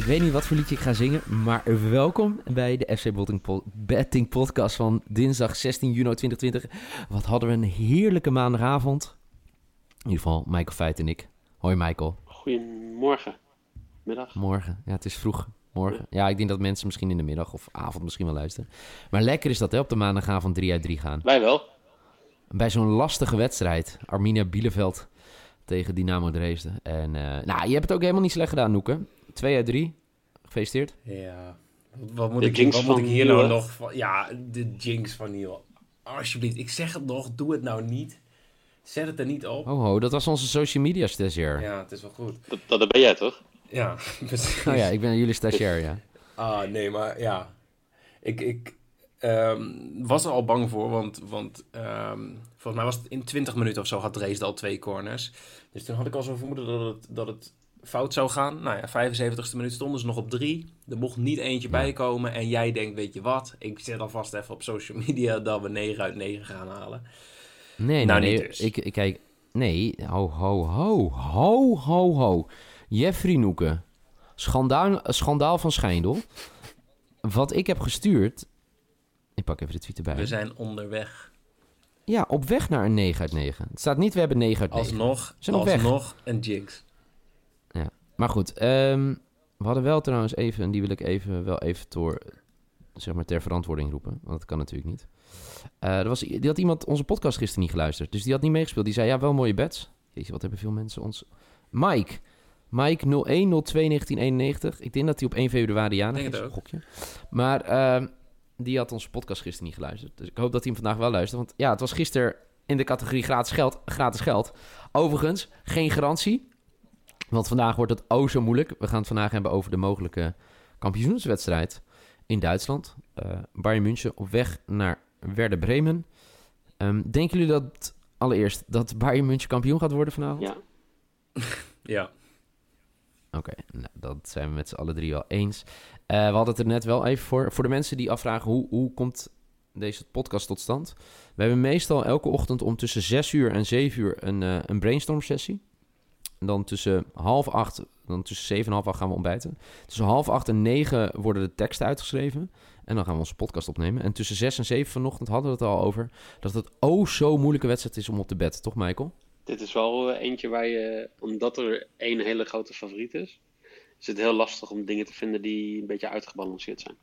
Ik weet niet wat voor liedje ik ga zingen, maar welkom bij de FC Betting, po- Betting Podcast van dinsdag 16 juni 2020. Wat hadden we een heerlijke maandagavond. In ieder geval, Michael Feit en ik. Hoi Michael, Goedemorgen. Middag. morgen. Ja, het is vroeg. Morgen. Ja, ik denk dat mensen misschien in de middag of avond misschien wel luisteren. Maar lekker is dat hè, op de maandagavond 3 uit 3 gaan. Wij wel. bij zo'n lastige wedstrijd. Arminia Bielefeld tegen Dynamo Dresden. En eh, nou, je hebt het ook helemaal niet slecht gedaan, Noeke. 2 uit 3. Gefeliciteerd. Ja, wat, wat moet, De ik, wat moet ik hier nou nog van? Ja, de jinx van Niel. Alsjeblieft, ik zeg het nog, doe het nou niet. Zet het er niet op. Oh ho, dat was onze social media stagiair. Ja, het is wel goed. Dat, dat ben jij toch? Ja, precies. Oh ja, ik ben jullie stagiair, ja. Ah, nee, maar ja. Ik, ik ehm, was er al bang voor, want, want ehm, volgens mij was het in 20 minuten of zo had Dresden al twee corners. Dus toen had ik al zo vermoeden dat het, dat het fout zou gaan. Nou ja, 75ste minuut stonden ze nog op drie. Er mocht niet eentje Ja. bij komen. En jij denkt, weet je wat? Ik zet alvast even op social media dat we 9 uit 9 gaan halen. Nee, nee, Nou, nee. dus. Ik, ik kijk... Nee, ho, ho, ho. Ho, ho, ho. Jeffrey Noeke. Schandaal, schandaal van Schijndel. Wat ik heb gestuurd... Ik pak even de tweet erbij. We zijn onderweg. Ja, op weg naar een 9 uit 9. Het staat niet, we hebben 9 uit 9. Alsnog, zijn op weg. alsnog een jinx. Maar goed, ehm, we hadden wel trouwens even, en die wil ik even, wel even door, zeg maar, ter verantwoording roepen. Want dat kan natuurlijk niet. Eh, er was, die had iemand onze podcast gisteren niet geluisterd. Dus die had niet meegespeeld. Die zei, ja, wel mooie bets. Jeetje, wat hebben veel mensen ons... Mike. Mike 01 02 1991. Ik denk dat hij op 1 februari Denk is. het. Gokje. Maar ehm, die had onze podcast gisteren niet geluisterd. Dus ik hoop dat hij hem vandaag wel luistert. Want ja, het was gisteren in de categorie gratis geld. Gratis geld. Overigens, geen garantie. Want vandaag wordt het oh zo moeilijk. We gaan het vandaag hebben over de mogelijke kampioenswedstrijd in Duitsland. Eh Bayern München op weg naar Werder Bremen. Ehm, denken jullie dat allereerst dat Bayern München kampioen gaat worden vanavond? Ja. Ja. Oké, nou, dat zijn we met z'n allen drie wel eens. Eh, we hadden het er net wel even voor. Voor de mensen die afvragen hoe, hoe komt deze podcast tot stand. We hebben meestal elke ochtend om tussen 6 uur en 7 uur een, eh, een brainstorm sessie. En dan tussen half acht, dan tussen 7 en half acht gaan we ontbijten. Tussen half acht en 9 worden de teksten uitgeschreven. En dan gaan we onze podcast opnemen. En tussen 6 en 7 vanochtend hadden we het al over dat het oh zo moeilijke wedstrijd is om op te bed. Toch, Michael? Dit is wel eh, eentje waar je, omdat er één hele grote favoriet is, is het heel lastig om dingen te vinden die een beetje uitgebalanceerd zijn.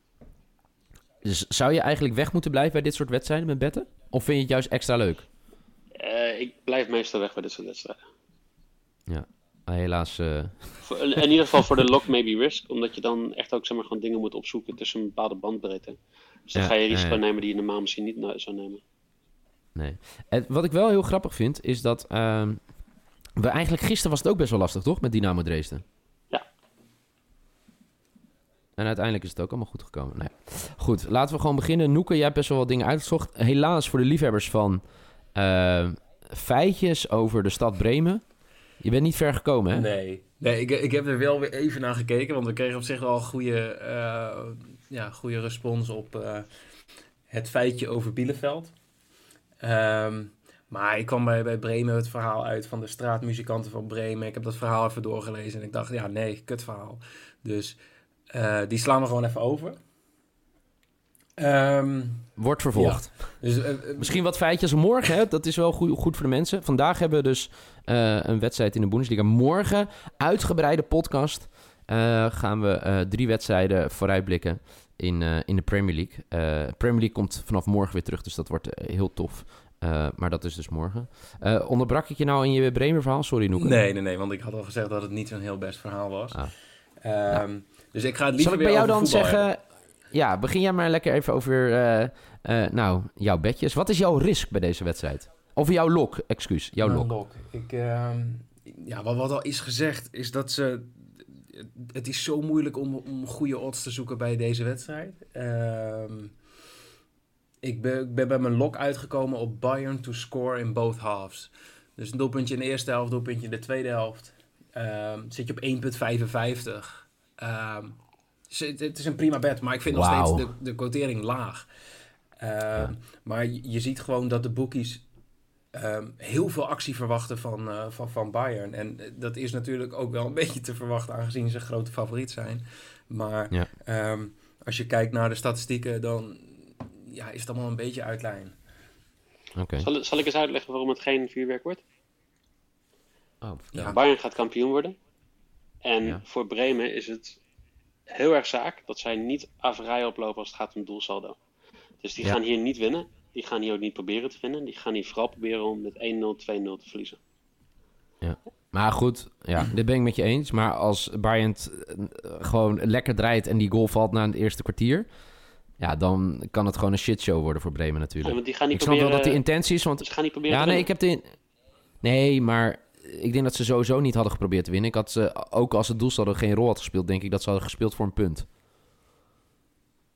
Dus zou je eigenlijk weg moeten blijven bij dit soort wedstrijden met betten? Of vind je het juist extra leuk? Eh, ik blijf meestal weg bij dit soort wedstrijden. Ah, helaas. Voor- in, ieder geval voor de lock maybe risk, omdat je dan echt ook zeg maar, gewoon dingen moet opzoeken tussen een bepaalde bandbreedte. Dus dan Ja, ga je ja, risico ja. nemen die je normaal misschien niet zou nemen. nee. En wat ik wel heel grappig vind, is dat. ehm, we eigenlijk gisteren was het ook best wel lastig, toch? Met Dynamo Dresden. Ja. En uiteindelijk is het ook allemaal goed gekomen. Nee. Goed, laten we gewoon beginnen. Noeke, jij hebt best wel wat dingen uitgezocht. Helaas voor de liefhebbers van eh, feitjes over de stad Bremen. Je bent niet ver gekomen, hè? Nee, nee ik, ik heb er wel weer even naar gekeken, want we kregen op zich wel goede, eh, ja, goede respons op eh, het feitje over Bielefeld. Ehm, maar ik kwam bij, bij Bremen het verhaal uit van de straatmuzikanten van Bremen. Ik heb dat verhaal even doorgelezen en ik dacht, ja nee, kut verhaal. Dus eh, die slaan we gewoon even over. Ehm, Wordt vervolgd. dus, eh, eh, Misschien wat feitjes morgen, hè? dat is wel goed, goed voor de mensen. Vandaag hebben we dus eh, een wedstrijd in de Bundesliga. Morgen, uitgebreide podcast, gaan we drie wedstrijden vooruitblikken in, in de Premier League. Premier League komt vanaf morgen weer terug, dus dat wordt heel tof. Maar dat is dus morgen. Onderbrak ik je nou in je Bremer verhaal? Sorry, Noeke. Nee, nee, nee, want ik had al gezegd dat het niet zo'n heel best verhaal was. Ah. Ehm, Dus ik ga het liever Zal ik bij jou dan zeggen... hebben. Ja, begin jij maar lekker even over eh, eh, nou, jouw bedjes. Wat is jouw risk bij deze wedstrijd? Of jouw lok, excuus, jouw lok. Ik, ehm, ja, wat, wat al is gezegd, is dat ze... Het is zo moeilijk om, om goede odds te zoeken bij deze wedstrijd. Ehm, ik, ben, ik ben bij mijn lok uitgekomen op Bayern to score in both halves. Dus een doelpuntje in de eerste helft, doelpuntje in de tweede helft. Ehm, zit je op 1,55. Het, is een prima bet, maar ik vind nog steeds de, de quotering laag. Ehm, Maar je, ziet gewoon dat de bookies ehm, heel veel actie verwachten van, eh, van, van Bayern. En eh, dat is natuurlijk ook wel een beetje te verwachten, aangezien ze grote favoriet zijn. Maar Ja. ehm, als je kijkt naar de statistieken, dan ja, is het allemaal een beetje uit lijn. Oké. Zal, zal ik eens uitleggen waarom het geen vuurwerk wordt? Oh. Ja. Bayern gaat kampioen worden. En Ja. voor Bremen is het heel erg zaak dat zij niet averij oplopen als het gaat om doelsaldo. Dus die Ja. gaan hier niet winnen. Die gaan hier ook niet proberen te winnen. Die gaan hier vooral proberen om met 1-0, 2-0 te verliezen. Maar goed, ja, dit ben ik met je eens. Maar als Bayern eh, gewoon lekker draait en die goal valt na het eerste kwartier... Ja, dan kan het gewoon een shitshow worden voor Bremen Ja, natuurlijk. want die gaan niet ik snap wel dat die intentie is, want Ze gaan niet proberen Ja, nee, ik heb de... Nee, maar ik denk dat ze sowieso niet hadden geprobeerd te winnen. Ik had ze, ook als het doelsaldo geen rol had gespeeld, denk ik dat ze hadden gespeeld voor een punt.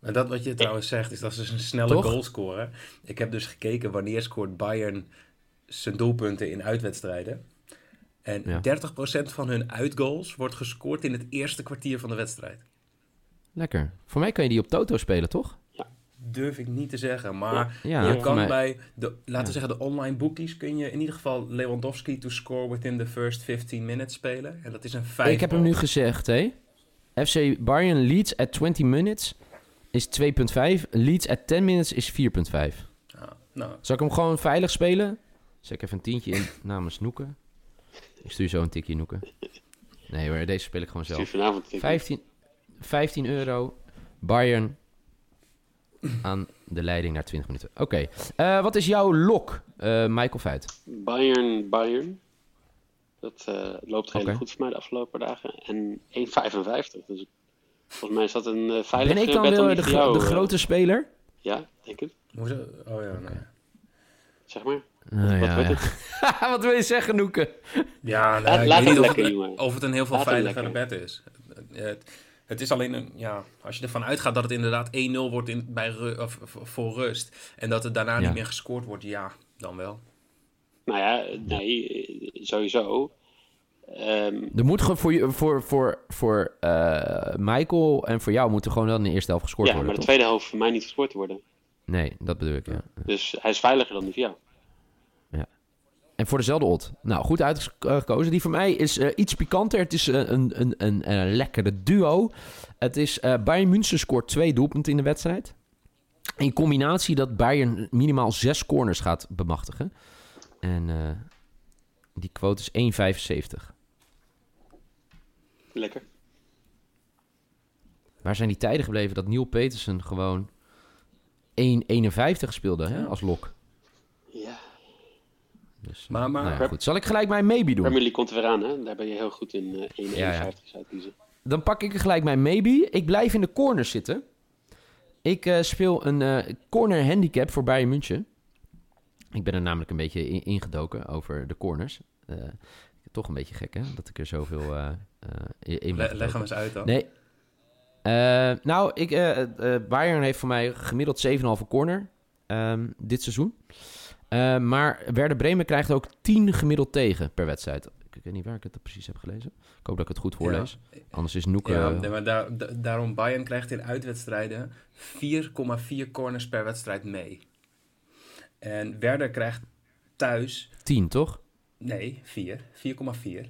En dat wat je trouwens zegt, is dat ze een snelle Toch? goal scoren. Ik heb dus gekeken wanneer scoort Bayern zijn doelpunten in uitwedstrijden. En Ja. 30% van hun uitgoals wordt gescoord in het eerste kwartier van de wedstrijd. Lekker. Voor mij kan je die op Toto spelen, toch? Durf ik niet te zeggen, maar Ja, je kan mij- bij, de, laten we zeggen, de online bookies kun je in ieder geval Lewandowski to score within the first 15 minutes spelen. En dat is een 5. Ik heb hem nu gezegd, hè. FC Bayern leads at 20 minutes is 2.5. Leads at 10 minutes is 4.5. nou, Zal ik hem gewoon veilig spelen? Zet ik even een tientje in namens Noeken. Ik stuur zo een tikje Noeken. Nee hoor, deze speel ik gewoon zelf. vanavond. 15, 15 euro. Bayern aan de leiding naar 20 minuten. Oké. Eh, wat is jouw lok, eh, Michael Feit? Bayern, Bayern. Dat eh, loopt Oké. goed voor mij de afgelopen dagen. En 1,55. Dus volgens mij is dat een eh veilige Ben ik dan om de, de, gro- grote speler? Ja, denk het. hoezo? Oh ja, nee. Zeg maar. Nou Wat ja, ja. het? wat wil je zeggen, Noeken? Ja, nou, Laat- ik laat weet hem niet of lekker, het, jongen. of het een heel veel lekker. bet is. Het, het is alleen een, ja, als je ervan uitgaat dat het inderdaad 1-0 wordt in, bij ru- of, of- voor rust. En dat het daarna Ja. niet meer gescoord wordt, ja, dan wel. Nou ja, nee, sowieso. Ehm, Er moet gewoon voor, je- voor, voor, voor eh, Michael en voor jou moeten gewoon wel in de eerste helft gescoord ja, maar worden, de toch? tweede helft voor mij niet gescoord worden. Nee, dat bedoel ik, ja. Dus hij is veiliger dan die voor jou. En voor dezelfde odd. Nou, goed uitgekozen. Die voor mij is eh, iets pikanter. Het is eh, een, een, een, een lekkere duo. Het is eh Bayern München scoort twee doelpunten in de wedstrijd. In combinatie dat Bayern minimaal zes corners gaat bemachtigen. En die quote is 1,75. Lekker. Waar zijn die tijden gebleven dat Neil Petersen gewoon 1,51 speelde hè, als lok? Ja. Dus, eh, Maar- maar- nou ja, goed. Zal ik gelijk mijn maybe doen? Premier komt er weer aan, hè? Daar ben je heel goed in eh 1,51 Ja, ja. Dan pak ik er gelijk mijn maybe. Ik blijf in de corner zitten. Ik eh, speel een eh, corner handicap voor Bayern München. Ik ben er namelijk een beetje in- ingedoken over de corners. Eh, toch een beetje gek, hè? Dat ik er zoveel eh, eh, in ben Le- leg hem eens uit dan. Nee. Eh, nou, ik, Bayern heeft voor mij gemiddeld 7,5 corner ehm, dit seizoen. Eh, maar Werder Bremen krijgt ook 10 gemiddeld tegen per wedstrijd. Ik, ik weet niet waar ik het precies heb gelezen. Ik hoop dat ik het goed voorlees. Anders is Noek... Ja, nee, maar daar, da- daarom Bayern krijgt in uitwedstrijden 4,4 corners per wedstrijd mee. En Werder krijgt thuis, 10, toch? nee, 4, 4,4.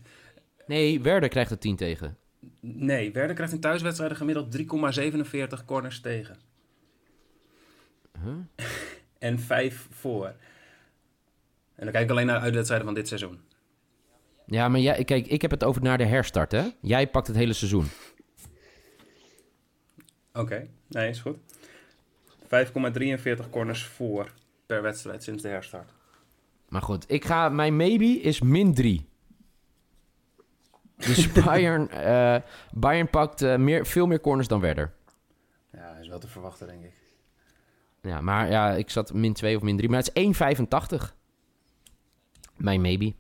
Nee, Werder krijgt er 10 tegen. Nee, Werder krijgt in thuiswedstrijden gemiddeld 3,47 corners tegen. Huh? En 5 voor. En dan kijk ik alleen naar de uitwedstrijden van dit seizoen. Ja, maar jij, kijk, ik heb het over naar de herstart, hè? Jij pakt het hele seizoen. Oké, nee, is goed. 5,43 corners voor per wedstrijd sinds de herstart. Maar goed, ik ga, mijn maybe is min 3. Dus Bayern, eh, Bayern pakt eh, meer, veel meer corners dan Werder. Ja, is wel te verwachten, denk ik. Ja, maar ja, ik zat min 2 of min 3. Maar het is 1,85. Mijn maybe.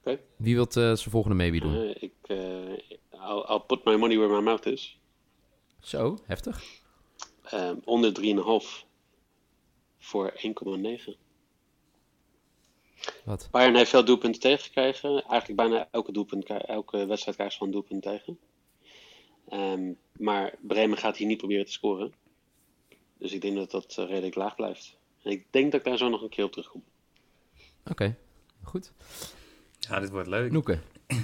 Oké. Wie wilt eh, zijn volgende maybe doen? Eh, ik, eh I'll, I'll put my money where my mouth is. Zo, heftig. Ehm, onder 3,5 voor 1,9. Wat? Bayern heeft veel doelpunten tegengekregen. Eigenlijk bijna elke, doelpunt, elke wedstrijd krijgt van doelpunt tegen. Ehm, maar Bremen gaat hier niet proberen te scoren. Dus ik denk dat dat redelijk laag blijft. En ik denk dat ik daar zo nog een keer op terugkom. Oké, goed. Ja, dit wordt leuk. Noeke.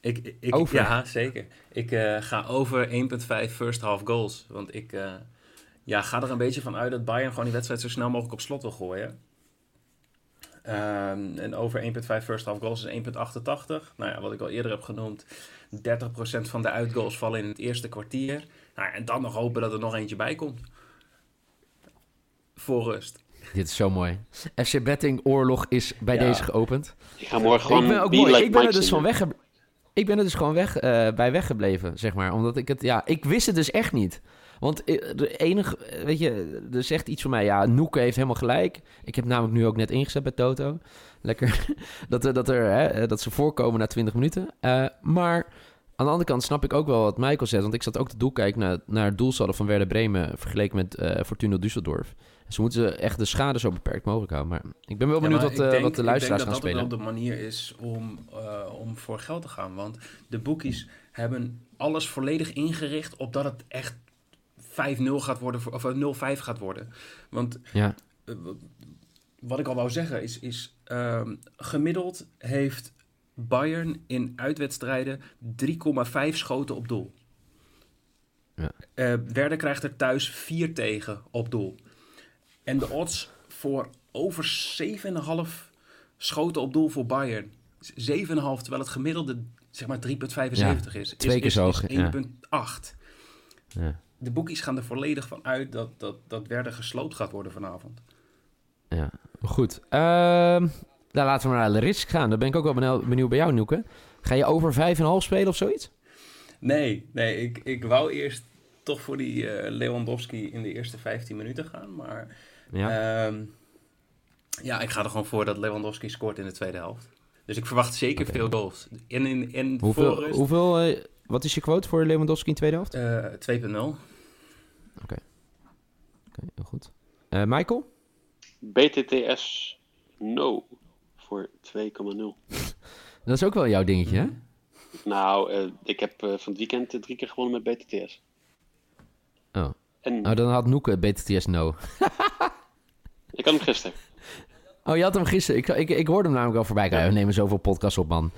Ik, ik, Over. Ja, zeker. Ik eh, ga over 1,5 first half goals. Want ik eh, ja, ga er een beetje van uit dat Bayern gewoon die wedstrijd zo snel mogelijk op slot wil gooien. Ehm, en over 1,5 first half goals is 1,88. Nou ja, wat ik al eerder heb genoemd. 30% van de uitgoals vallen in het eerste kwartier. Nou, ja, en dan nog hopen dat er nog eentje bij komt. Voor rust. Dit is zo mooi. FC Betting Oorlog is bij Ja. deze geopend. Ik ga morgen gewoon ik ben ook mooi. Like ik ben er dus van wegge... Ik ben er dus gewoon weg, eh, bij weggebleven, zeg maar. Omdat ik het... Ja, ik wist het dus echt niet. Want eh, de enige... eh, Weet je, er zegt iets van mij. Ja, Noeke heeft helemaal gelijk. Ik heb namelijk nu ook net ingezet bij Toto. Lekker. dat, er, dat, er, hè, dat ze voorkomen na 20 minuten. Eh, maar aan de andere kant snap ik ook wel wat Michael zegt. Want ik zat ook te doel kijken naar, naar het doelsaldo van Werder Bremen... vergeleken met eh Fortuna Düsseldorf. Ze moeten echt de schade zo beperkt mogelijk houden. Maar ik ben wel benieuwd Ja, wat, eh, ik denk- wat de luisteraars ik gaan denk spelen. dat dat wel de manier is om, eh, om voor geld te gaan. Want de bookies hebben alles volledig ingericht op dat het echt 5-0 gaat worden, of eh, 0-5 gaat worden. Want Ja, wat ik al wou zeggen is, is ehm, gemiddeld heeft Bayern in uitwedstrijden 3,5 schoten op doel. Ja. Eh, Werder krijgt er thuis 4 tegen op doel. En de odds voor over 7,5 schoten op doel voor Bayern. 7,5, terwijl het gemiddelde zeg maar 3,75 is. twee is, keer zo hoog, ja. 1,8. ja. De boekies gaan er volledig van uit dat, dat, dat Werder gesloopt gaat worden vanavond. Ja, goed. Ehm nou, laten we maar naar de risk gaan. Dan ben ik ook wel benieuwd, benieuwd bij jou, Noeke. Ga je over 5,5 spelen of zoiets? Nee, nee ik, ik wou eerst toch voor die eh, Lewandowski in de eerste 15 minuten gaan. Maar Ja. ja. ja, ik ga er gewoon voor dat Lewandowski scoort in de tweede helft. Dus ik verwacht zeker Oké. veel goals. In, in, in hoeveel, voorrust, hoeveel eh, wat is je quote voor Lewandowski in tweede helft? eh, 2.0. Oké, heel goed. Eh, Michael? BTTS No voor 2,0. Dat is ook wel jouw dingetje, hè? Nou, eh, ik heb eh, van het weekend eh, drie keer gewonnen met BTTS. Oh. En Nou, dan had Noeke BTTS no. ik had hem gisteren. Oh, je had hem gisteren. Ik, ik, ik hoorde hem namelijk wel voorbij komen. We nemen zoveel podcasts op, man.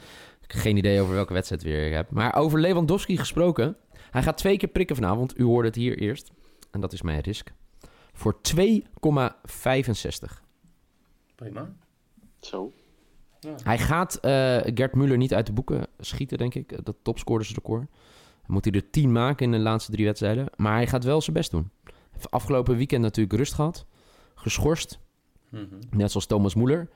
Ik heb geen idee over welke wedstrijd weer ik heb. Maar over Lewandowski gesproken. Hij gaat twee keer prikken vanavond. U hoorde het hier eerst. En dat is mijn risk. Voor 2,65. Prima. Zo. Hij gaat eh, Gert Muller niet uit de boeken schieten, denk ik. Dat topscorersrecord. Dan moet hij er 10 maken in de laatste drie wedstrijden. Maar hij gaat wel zijn best doen. Heeft afgelopen weekend natuurlijk rust gehad. Geschorst. Mhm. Net zoals Thomas Muller.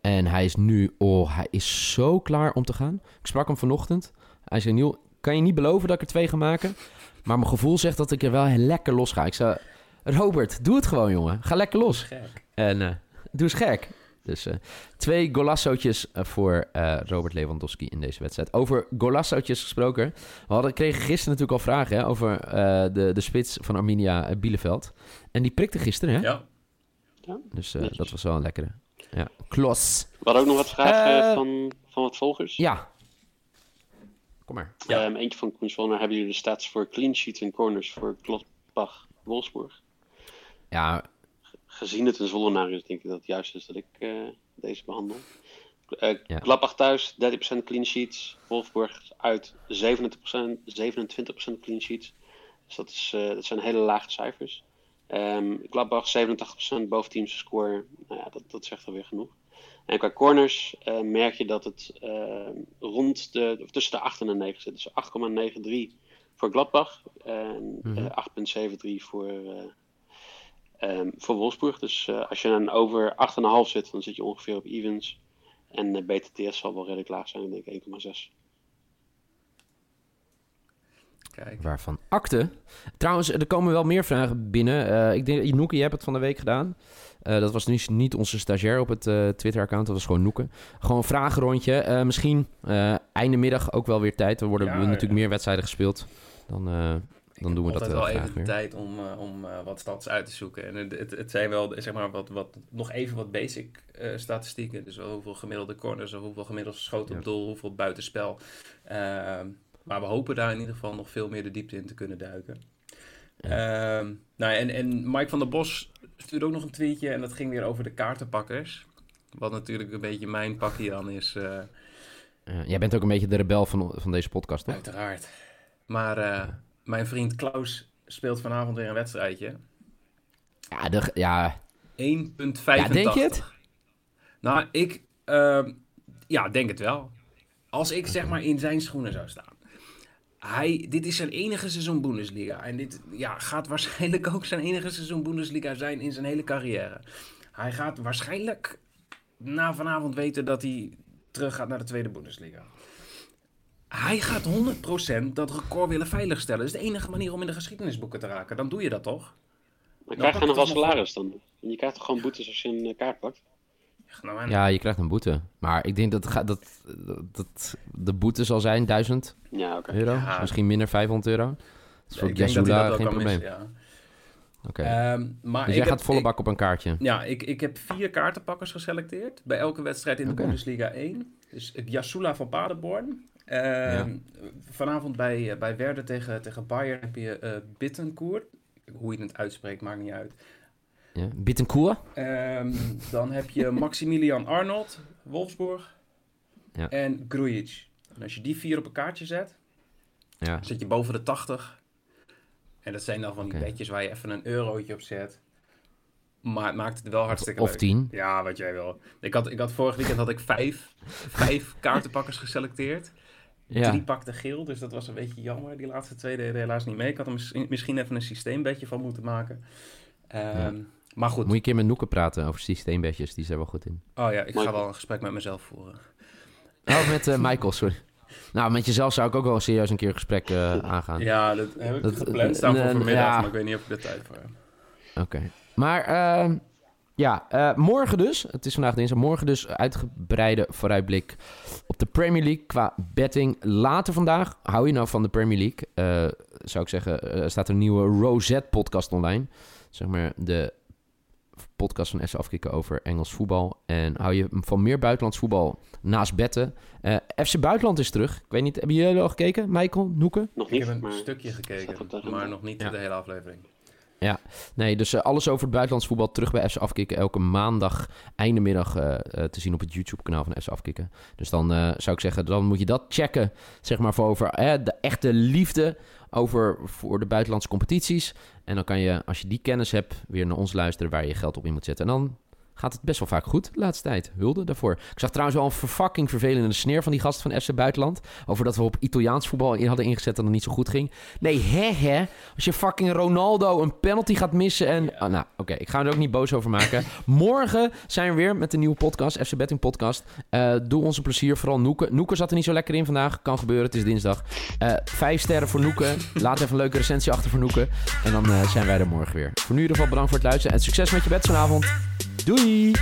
En hij is nu, oh, hij is zo klaar om te gaan. Ik sprak hem vanochtend. Hij zei, Niel, kan je niet beloven dat ik er twee ga maken? Maar mijn gevoel zegt dat ik er wel heel lekker los ga. Ik zei, Robert, doe het gewoon, jongen. Ga lekker los. Gek. En eh, doe eens gek. Dus eh, twee golassootjes eh, voor eh, Robert Lewandowski in deze wedstrijd. Over golassootjes gesproken. We hadden, kregen gisteren natuurlijk al vragen hè, over eh, de, de spits van Arminia Bielefeld. En die prikte gisteren, hè? Ja. Dus eh, Netjes. dat was wel een lekkere. Ja, Klos. We hadden ook nog wat vragen van, van wat volgers. Ja. Kom maar. Ja. Ehm, eentje van Koen Zwolle. Hebben jullie de stats voor clean sheets en corners voor Gladbach Wolfsburg? Ja, Gezien het een Zwollenaar is, denk ik dat het juist is dat ik eh, deze behandel. Eh Ja. Gladbach thuis, 30% clean sheets. Wolfsburg uit 27%, 27% clean sheets. Dus dat, is, eh, dat zijn hele lage cijfers. Ehm Gladbach 87% boventeamse score. Nou ja, dat, dat zegt alweer genoeg. En qua corners eh, merk je dat het eh, rond de, of tussen de 8 en de 9 zit. Dus 8,93 voor Gladbach en Mhm. eh, 8,73 voor, eh, ehm, voor Wolfsburg. Dus eh, als je dan over 8,5 zit, dan zit je ongeveer op evens. En eh, BTTS zal wel redelijk laag zijn, ik denk 1,6. Kijk. waarvan akte. Trouwens, er komen wel meer vragen binnen. Eh, ik denk, Noeke, je hebt het van de week gedaan. Eh, dat was niet, niet onze stagiair op het eh, Twitter-account, dat was gewoon Noeke. Gewoon een vragenrondje. Eh, misschien eh, einde middag ook wel weer tijd. Er worden Ja, natuurlijk ja. meer wedstrijden gespeeld. Dan, eh, dan doen we dat altijd wel even de tijd om, eh, om eh, wat stats uit te zoeken. En het, het, zijn wel, zeg maar, wat, wat, nog even wat basic eh, statistieken. Dus hoeveel gemiddelde corners, hoeveel gemiddelde schoten op Ja. doel, hoeveel buitenspel. Ehm, maar we hopen daar in ieder geval nog veel meer de diepte in te kunnen duiken. Ehm, nou, en, en Mike van der Bos stuurde ook nog een tweetje en dat ging weer over de kaartenpakkers. Wat natuurlijk een beetje mijn pakje dan is, eh, Eh, jij bent ook een beetje de rebel van, van deze podcast, toch? uiteraard. Maar eh, mijn vriend Klaus speelt vanavond weer een wedstrijdje. Ja, de, ja, 1,85. Ja, denk je het? Nou, ik ehm, ja, denk het wel. Als ik zeg maar in zijn schoenen zou staan. Hij, dit is zijn enige seizoen Bundesliga. En dit ja, gaat waarschijnlijk ook zijn enige seizoen Bundesliga zijn in zijn hele carrière. Hij gaat waarschijnlijk na vanavond weten dat hij terug gaat naar de tweede Bundesliga. Hij gaat 100% dat record willen veiligstellen. Dat is de enige manier om in de geschiedenisboeken te raken. Dan doe je dat toch? Maar Nou, krijg je nog wel salaris dan? Je krijgt toch gewoon boetes als je een eh, kaart pakt? Nou, en- ja, je krijgt een boete. Maar ik denk dat, dat, dat de boete zal zijn 1000 Ja, oké. euro. Ja. Misschien minder 500 euro. Dat is voor ik denk dat hij Jasula dat wel geen probleem. missen, ja. Oké. Ehm, maar dus ik jij heb- gaat volle ik- bak op een kaartje. Ja, ik, ik heb vier kaartenpakkers geselecteerd. Bij elke wedstrijd in de. Bundesliga 1. Dus Jasula van Paderborn. Ehm, Vanavond bij, eh, bij Werder tegen, tegen Bayern heb je eh Bittencourt. Hoe je het uitspreekt, maakt niet uit. Ja. Bittencourt. Ehm, dan heb je Maximilian Arnold, Wolfsburg. Ja. En Grujic. En als je die vier op een kaartje zet, Ja. zit je boven de 80. En dat zijn dan van die Oké. bedjes waar je even een eurotje op zet. Maar het maakt het wel hartstikke Of leuk. 10. Ja, wat jij wil. Ik had, ik had vorig weekend had ik vijf, vijf kaartenpakkers geselecteerd. Ja. Drie pakten geel, dus dat was een beetje jammer. Die laatste twee deden helaas niet mee. Ik had er misschien, misschien even een systeembedje van moeten maken. Ehm, Maar goed. Moet je een keer met Noeke praten over systeembedjes. Die is er wel goed in. Oh ja, ik ga wel een gesprek met mezelf voeren. Oh, met eh, Michael, sorry. Nou, met jezelf zou ik ook wel serieus een keer een gesprek eh, aangaan. Ja, dat heb ik Dat- gepland staan voor eh, vanmiddag, ja. maar ik weet niet of ik de tijd voor heb. Oké. Maar ehm, ja, eh, morgen dus. Het is vandaag dinsdag. Morgen dus uitgebreide vooruitblik op de Premier League qua betting. Later vandaag, hou je nou van de Premier League? eh, zou ik zeggen, eh, staat er een nieuwe Rosette podcast online. Zeg maar de podcast van S Afkikken over Engels voetbal. En hou je van meer buitenlands voetbal naast betten. Eh, FC Buitenland is terug. Ik weet niet, hebben jullie al gekeken? Michael, Noeke? Nog Ik niet, heb een maar stukje gekeken, maar nog niet Ja. de hele aflevering. Nee, dus eh, alles over het buitenlands voetbal terug bij FC Afkikken. Elke maandag, einde middag eh, eh, te zien op het YouTube-kanaal van FC Afkikken. Dus dan zou ik zeggen, dan moet je dat checken. Zeg maar voor over de echte liefde over, voor de buitenlandse competities. En dan kan je, als je die kennis hebt, weer naar ons luisteren waar je geld op in moet zetten. En dan gaat het best wel vaak goed de laatste tijd. Hulde daarvoor. Ik zag trouwens wel een verfucking vervelende sneer van die gast van FC Buitenland. Over dat we op Italiaans voetbal hadden ingezet en dat niet zo goed ging. Nee, hè hè. Als je fucking Ronaldo een penalty gaat missen en... Oh, nou, oké. ik ga er ook niet boos over maken. Morgen zijn we weer met een nieuwe podcast. FC Betting podcast. Eh, doe ons een plezier. Vooral Noeke. Noeke zat er niet zo lekker in vandaag. Kan gebeuren. Het is dinsdag. Eh, vijf sterren voor Noeke. Laat even een leuke recensie achter voor Noeke. En dan eh, zijn wij er morgen weer. Voor nu in ieder geval bedankt voor het luisteren. En succes met je bed vanavond. Doei!